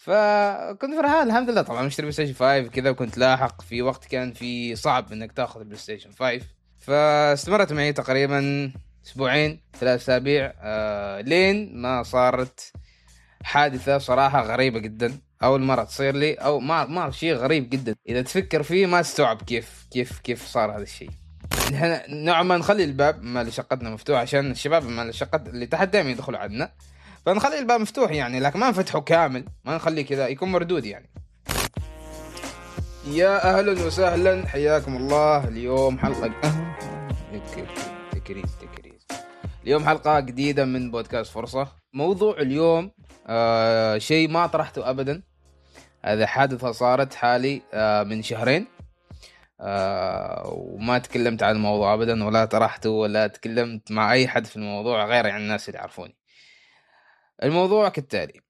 فكنت فرحان الحمد لله. طبعا مشتري بلاي ستيشن 5 كذا وكنت لاحق في وقت كان في صعب إنك تأخذ البلاي ستيشن 5 فاستمرت معي تقريبا أسبوعين ثلاث أسابيع آه لين ما صارت حادثة صراحة غريبة جدا. أول مرة تصير لي أو ما ما شيء غريب جدا. إذا تفكر فيه ما تستوعب كيف كيف كيف صار هذا الشيء. إحنا نوعا ما نخلي الباب مال شقتنا مفتوح عشان الشباب مال شقت اللي تحت دائما يدخلوا عندنا. فنخلي الباب مفتوح يعني لكن ما نفتحه كامل ما نخليه كذا يكون مردود يعني. يا أهلا وسهلا حياكم الله. اليوم حلقة تكريز تكريز اليوم حلقة جديدة من بودكاست فرصة. موضوع اليوم آه شيء ما طرحته ابدا. هذا حادثة صارت حالي آه من شهرين. آه وما تكلمت عن الموضوع ابدا ولا طرحته ولا تكلمت مع أي حد في الموضوع غير عن الناس اللي يعرفوني. الموضوع كالتالي.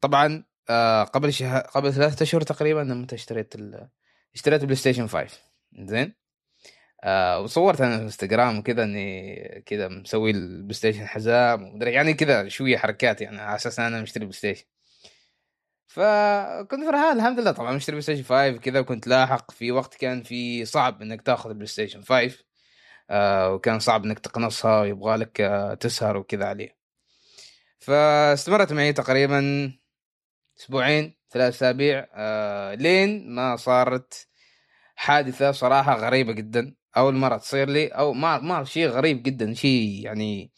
طبعا آه قبل شهر قبل ثلاثة أشهر تقريبا لما اشتريت ال... اشتريت البلاي ستيشن 5 زين؟ آه وصورت أنا في انستغرام وكذا اني كذا مسوي البلاي ستيشن حزام ومدري يعني كذا شوية حركات يعني على أساس أنا مشتري بلاي ستيشن. فكنت فرحان الحمد لله. طبعا مشتري بلاي ستيشن 5 كذا وكنت لاحق. في وقت كان في صعب إنك تاخذ البلاي ستيشن 5 آه وكان صعب إنك تقنصها ويبغى لك آه تسهر وكذا عليه. فاستمرت معي تقريبا أسبوعين ثلاث أسابيع آه لين ما صارت حادثة صراحة غريبة جدا. أول مرة تصير لي أو ما ما شيء غريب جدا شيء يعني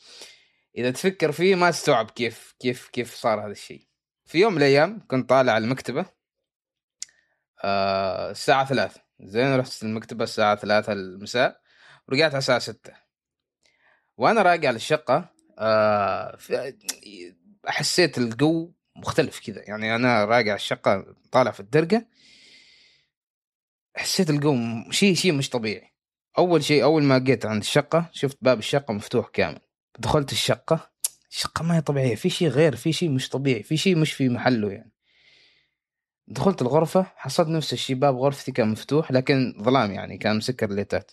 إذا تفكر فيه ما تستوعب كيف كيف كيف صار هذا الشيء. في يوم من الأيام كنت طالع المكتبة آه الساعة ثلاثة. زين رحت المكتبة الساعة ثلاثة المساء ورجعت على الساعة ستة. وأنا راجع للشقة آه حسيت الجو مختلف كذا. يعني أنا راجع الشقة طالع في الدرقه حسيت الجو شيء شيء مش طبيعي. أول شيء أول ما جيت عند الشقة شفت باب الشقة مفتوح كامل. دخلت الشقة الشقة ما هي طبيعية في شيء غير في شيء مش طبيعي في شيء مش في محله يعني. دخلت الغرفة حصلت نفس الشيء باب غرفتي كان مفتوح لكن ظلام يعني كان مسكر الليتات.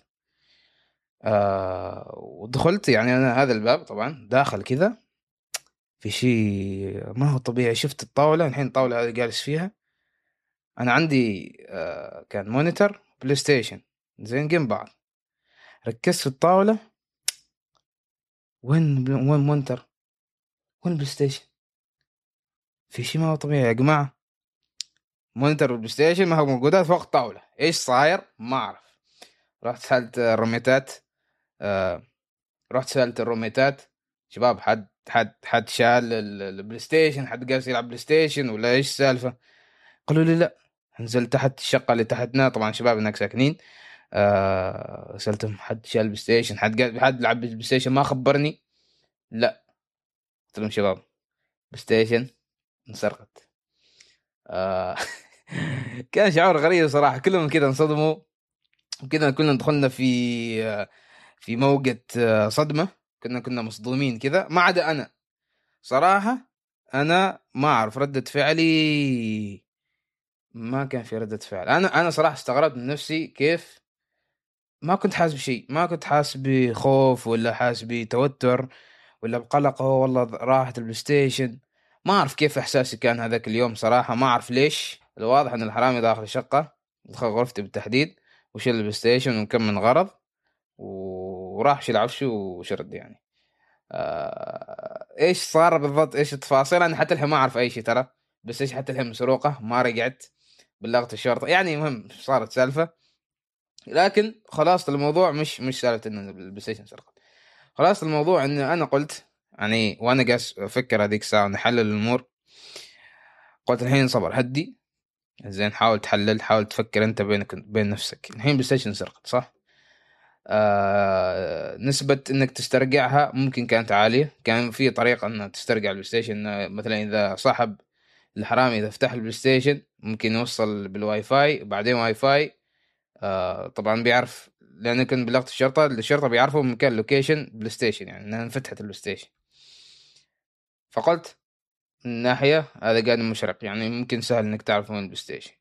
آه ودخلت يعني أنا هذا الباب طبعا داخل كذا. في شيء ما هو طبيعي شفت الطاولة الحين الطاولة هذه جالس فيها. أنا عندي آه كان monitor بلاي ستيشن. زين جنب بعض. ركزت في الطاولة. وين وين monitor؟ وين البلاي ستيشن؟ في شيء ما هو طبيعي يا جماعة. monitor والبلاي ستيشن ما هو موجودات فوق الطاولة. إيش صاير؟ ما أعرف. رحت سألت الروميتات آه رحت سألت الروميتات شباب حد حد حد شال البلاي ستيشن حد جالس يلعب بلاي ستيشن ولا إيش السالفة؟ قالوا لي لا نزلت تحت الشقة اللي تحتنا طبعا شباب هناك ساكنين آه سألتهم حد شال بلاي ستيشن حد قال حد لعب بلاي ستيشن ما خبرني؟ لا. قلت لهم شباب بلاي ستيشن انسرقت. آه كان شعور غريب صراحة كلهم كذا انصدموا وكذا كلنا دخلنا في في موجة صدمة كنا كنا مصدومين كذا ما عدا أنا. صراحة أنا ما أعرف ردة فعلي. ما كان في ردة فعل. أنا أنا صراحة استغربت من نفسي كيف ما كنت حاسس بشيء. ما كنت حاسس بخوف ولا حاسس بتوتر ولا بقلق. والله راحت البلاي ستيشن. ما أعرف كيف إحساسي كان هذاك اليوم صراحة. ما أعرف ليش. الواضح أن الحرامي داخل الشقة دخل غرفتي بالتحديد وشيل البلاي ستيشن وكم من غرض. وراح شيل عفشه وشرد يعني. آه إيش صار بالضبط؟ إيش التفاصيل؟ أنا حتى الحين ما أعرف أي شيء ترى بس إيش حتى الحين مسروقة؟ ما رجعت بلغت الشرطة. يعني مهم صارت سالفة. لكن خلاص الموضوع مش مش سالفة ان البلاي ستيشن سرقت. خلاص الموضوع ان أنا قلت يعني وأنا جالس أفكر هذيك الساعة نحلل الأمور. قلت الحين صبر هدي. زين حاول تحلل حاول تفكر أنت بينك بين نفسك. الحين بلاي ستيشن سرقت صح؟ آه نسبة إنك تسترجعها ممكن كانت عالية. كان في طريقة انك تسترجع البلاي ستيشن مثلا إذا صاحب الحرامي إذا فتح البلاي ستيشن ممكن يوصل بالواي فاي وبعدين واي فاي آه طبعا بيعرف لأن كنت بلغت الشرطة الشرطة بيعرفوا مكان location بلاي ستيشن يعني إنها انفتحت البلاي ستيشن. فقلت من ناحية هذا قاعد مشرق يعني ممكن سهل إنك تعرف وين البلاي ستيشن.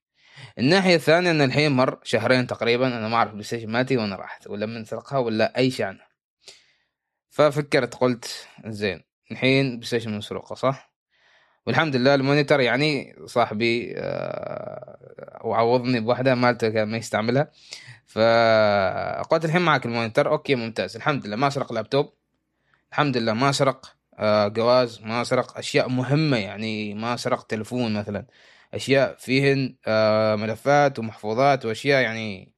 الناحية الثانية إن الحين مر شهرين تقريبا أنا ما أعرف البلاي ستيشن مالتي وين راحت ولا من سرقها ولا أي شيء ففكرت قلت زين الحين بلاي ستيشن مسروقة صح؟ والحمد لله ال monitor يعني صاحبي آه، وعوضني بواحده مالته كان ما يستعملها. فقلت الحين معك ال monitor OK ممتاز. الحمد لله ما سرق لابتوب. الحمد لله ما سرق آه، جواز ما سرق أشياء مهمة يعني ما سرق تلفون مثلا. أشياء فيهن آه، ملفات ومحفوظات وأشياء يعني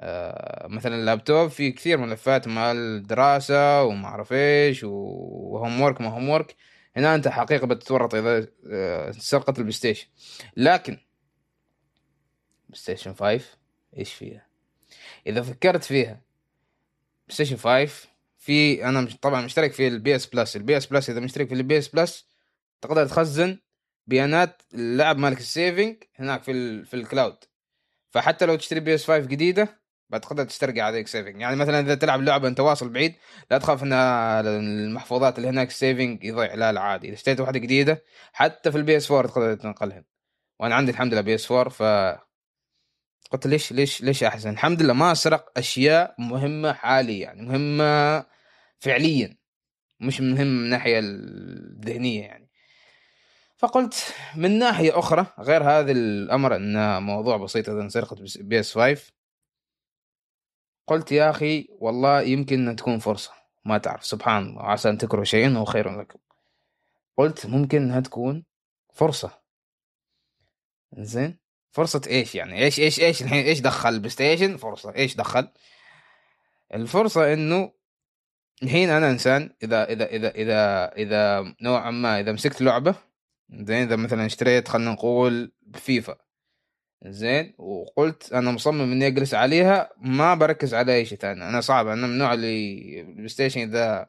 آه، مثلا اللابتوب فيه كثير ملفات مع الدراسة وما أعرف إيش و homework ما homework هنا أنت حقيقة بتتورط إذا سرقت البلاي ستيشن. لكن PlayStation 5 إيش فيها؟ إذا فكرت فيها PlayStation 5 في أنا طبعا مشترك في ال PS Plus. ال PS Plus إذا مشترك في ال PS Plus تقدر تخزن بيانات اللعب مالك ال saving هناك في ال في ال cloud. فحتى لو تشتري PS 5 جديدة بتقدر تسترجع عليك saving يعني مثلا إذا تلعب لعبة أنت واصل بعيد لا تخاف إن المحفوظات اللي هناك ال saving يضيع. لا لا عادي. إذا اشتريت واحدة جديدة حتى في ال PS 4 تقدر تنقلها. وأنا عندي الحمد لله PS 4 ف قلت ليش ليش ليش أحسن؟ الحمد لله ما سرق أشياء مهمة حاليا يعني مهمة فعليا. مش مهم من الناحيه الذهنية يعني. فقلت من ناحية أخرى غير هذا الأمر انه موضوع بسيط إذا سرقت PS 5 قلت يا أخي والله يمكن ان تكون فرصة ما تعرف سبحان الله عسى أن تكرهوا شيئا هو خير لكم. قلت ممكن إنها تكون فرصة. زين فرصة إيش يعني؟ إيش إيش إيش الحين؟ إيش دخل ال PlayStation؟ فرصة. إيش دخل؟ الفرصة إنه الحين أنا إنسان إذا إذا إذا إذا إذا نوعا ما إذا مسكت لعبة زين إذا مثلا اشتريت خلينا نقول فيفا. زين وقلت أنا مصمم إني أجلس عليها ما بركز على أي شيء ثاني. أنا صعب أنا من النوع اللي ال PlayStation إذا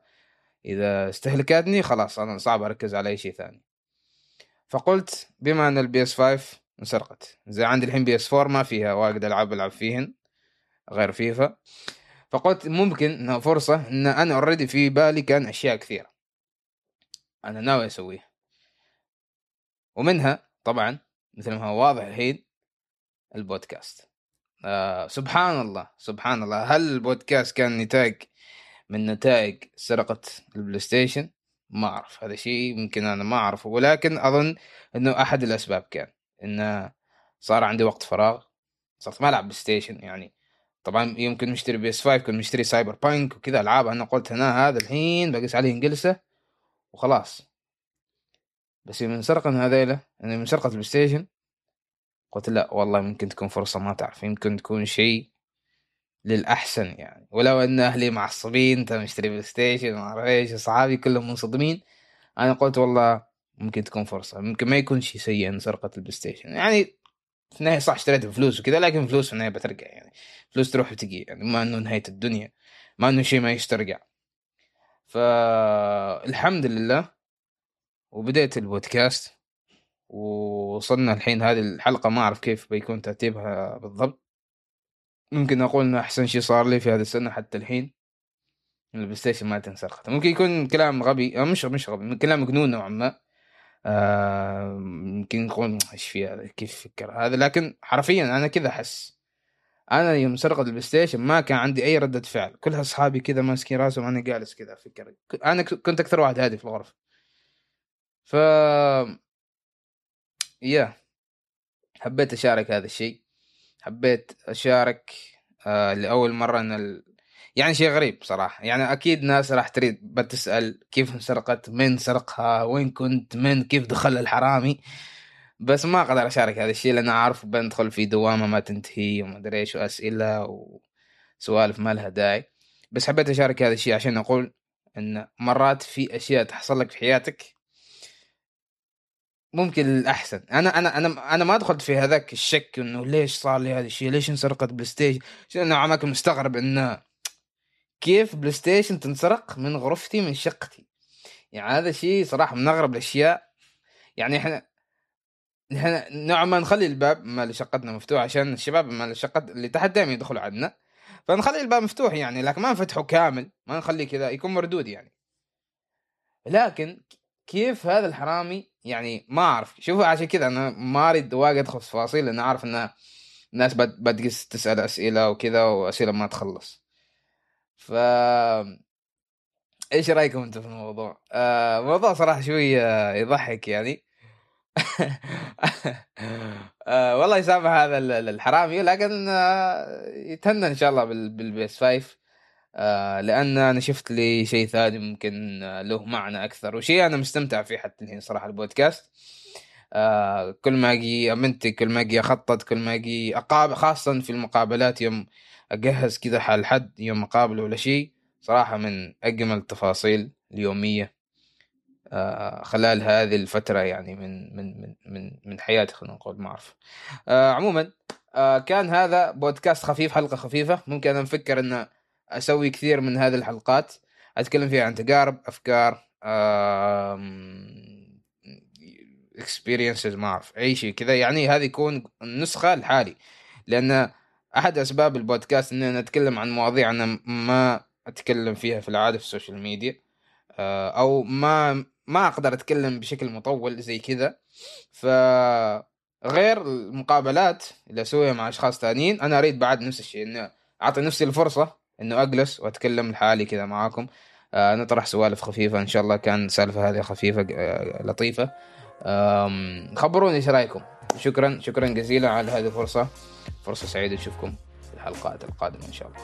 إذا استهلكتني خلاص أنا صعب أركز على أي شيء ثاني. فقلت بما أن ال PS 5 انسرقت زي عندي الحين PS 4 ما فيها واجد ألعاب ألعب فيهن غير فيفا. فقلت ممكن انها فرصة إن أنا already في بالي كان أشياء كثيرة. أنا ناوي أسويها. ومنها طبعا مثل ما هو واضح الحين البودكاست. آه سبحان الله سبحان الله. هل البودكاست كان نتاج من نتائج سرقة ال PlayStation؟ ما أعرف هذا شيء يمكن أنا ما أعرفه. ولكن أظن إنه أحد الأسباب كان انه صار عندي وقت فراغ. صرت ما ألعب PlayStation يعني. طبعا يمكن مشتري PS 5 كنت مشتري Cyberpunk وكذا ألعاب أنا قلت أنا هذا الحين بقيس عليه انجلسه وخلاص. بس سرقة من هذيلا يعني من سرقة ال PlayStation قلت لا والله ممكن تكون فرصة ما تعرف يمكن تكون شيء للأحسن يعني. ولو أن أهلي معصبين أنت مشتري PlayStation ما أعرف إيش أصحابي كلهم منصدمين أنا قلت والله ممكن تكون فرصة. ممكن ما يكون شيء سيء إن سرقة ال PlayStation. يعني في النهاية صح اشتريت بفلوس وكذا لكن فلوس في النهاية بترجع يعني. فلوس تروح وتجي يعني ما إنه نهاية الدنيا ما إنه شيء ما يسترجع فالحمد لله وبدأت البودكاست ووصلنا الحين هذه الحلقة ما أعرف كيف بيكون ترتيبها بالضبط. ممكن أقول إنه أحسن شيء صار لي في هذه السنة حتى الحين. ال PlayStation ما تنسرقت ممكن يكون كلام غبي أو مش مش غبي كلام مجنون نوعا ما. آه يمكن يقول إيش في هذا؟ كيف فكر هذا؟ لكن حرفيا أنا كذا أحس. أنا يوم سرقت ال PlayStation ما كان عندي أي ردة فعل. كل أصحابي كذا ماسكين راسهم أنا جالس كذا أفكر. أنا كنت أكثر واحد هادي في الغرفة. ف يا حبيت أشارك هذا الشيء. حبيت أشارك آه لأول مرة إن ال... يعني شيء غريب صراحة. يعني أكيد ناس راح تريد بتسال كيف انسرقت من سرقها وين كنت من كيف دخل الحرامي. بس ما أقدر أشارك هذا الشيء لأن أعرف بندخل في دوامة ما تنتهي وما أدري إيش وأسئلة وسوالف ما لها داعي. بس حبيت أشارك هذا الشيء عشان أقول إن مرات في أشياء تحصل لك في حياتك ممكن الأحسن. أنا أنا أنا أنا ما دخلت في هذاك الشك إنه ليش صار لي هذا الشيء؟ ليش انسرقت PlayStation نوعا ما كنت مستغرب إنه كيف PlayStation تنسرق من غرفتي من شقتي؟ يعني هذا شيء صراحة من أغرب الأشياء. يعني إحنا إحنا نوعا ما نخلي الباب مال شقتنا مفتوح عشان الشباب مال شقت اللي تحت دائما يدخلوا عندنا. فنخلي الباب مفتوح يعني لكن ما نفتحه كامل. ما نخليه كذا يكون مردود يعني. لكن كيف هذا الحرامي يعني ما أعرف. شوفوا عشان كذا أنا ما أريد واجد ادخل في تفاصيل لأن أعرف إن الناس بتجلس تسأل أسئلة وكذا وأسئلة ما تخلص. ف إيش رأيكم أنتم في الموضوع؟ آه موضوع صراحة شوي يضحك يعني. آه والله يسامح هذا الحرامي لكن آه يتهنى إن شاء الله بالبيس 5 آه لأن أنا شفت لي شيء ثاني ممكن له معنى أكثر. وشيء أنا مستمتع فيه حتى الحين صراحة البودكاست. آه كل ما أجي أمنتج كل ما أجي أخطط كل ما أجي أقابل خاصه في المقابلات يوم أجهز كذا حال حد يوم أقابله ولا شيء صراحة من أجمل التفاصيل اليومية آه خلال هذه الفترة يعني من من من من, من حياتي خلينا نقول ما أعرف. آه عموما آه كان هذا بودكاست خفيف حلقة خفيفة. ممكن أنا مفكر أن أسوي كثير من هذه الحلقات. أتكلم فيها عن تجارب أفكار experiences ما أعرف أي شيء كذا. يعني هذه يكون النسخة لحالي لأن أحد أسباب البودكاست اني نتكلم عن مواضيع أنا ما أتكلم فيها في العادة في ال social media آه، أو ما ما أقدر أتكلم بشكل مطول زي كذا. ف غير المقابلات اللي أسويها مع أشخاص ثانيين أنا أريد بعد نفس الشيء انه أعطي نفسي الفرصة إنه أجلس وأتكلم لحالي كذا معاكم. آه نطرح سوالف خفيفة إن شاء الله. كان السالفة هذه خفيفة آه لطيفة. خبروني إيش رأيكم؟ شكرا شكرا جزيلا على هذه الفرصة. فرصة سعيدة اشوفكم في الحلقات القادمة إن شاء الله.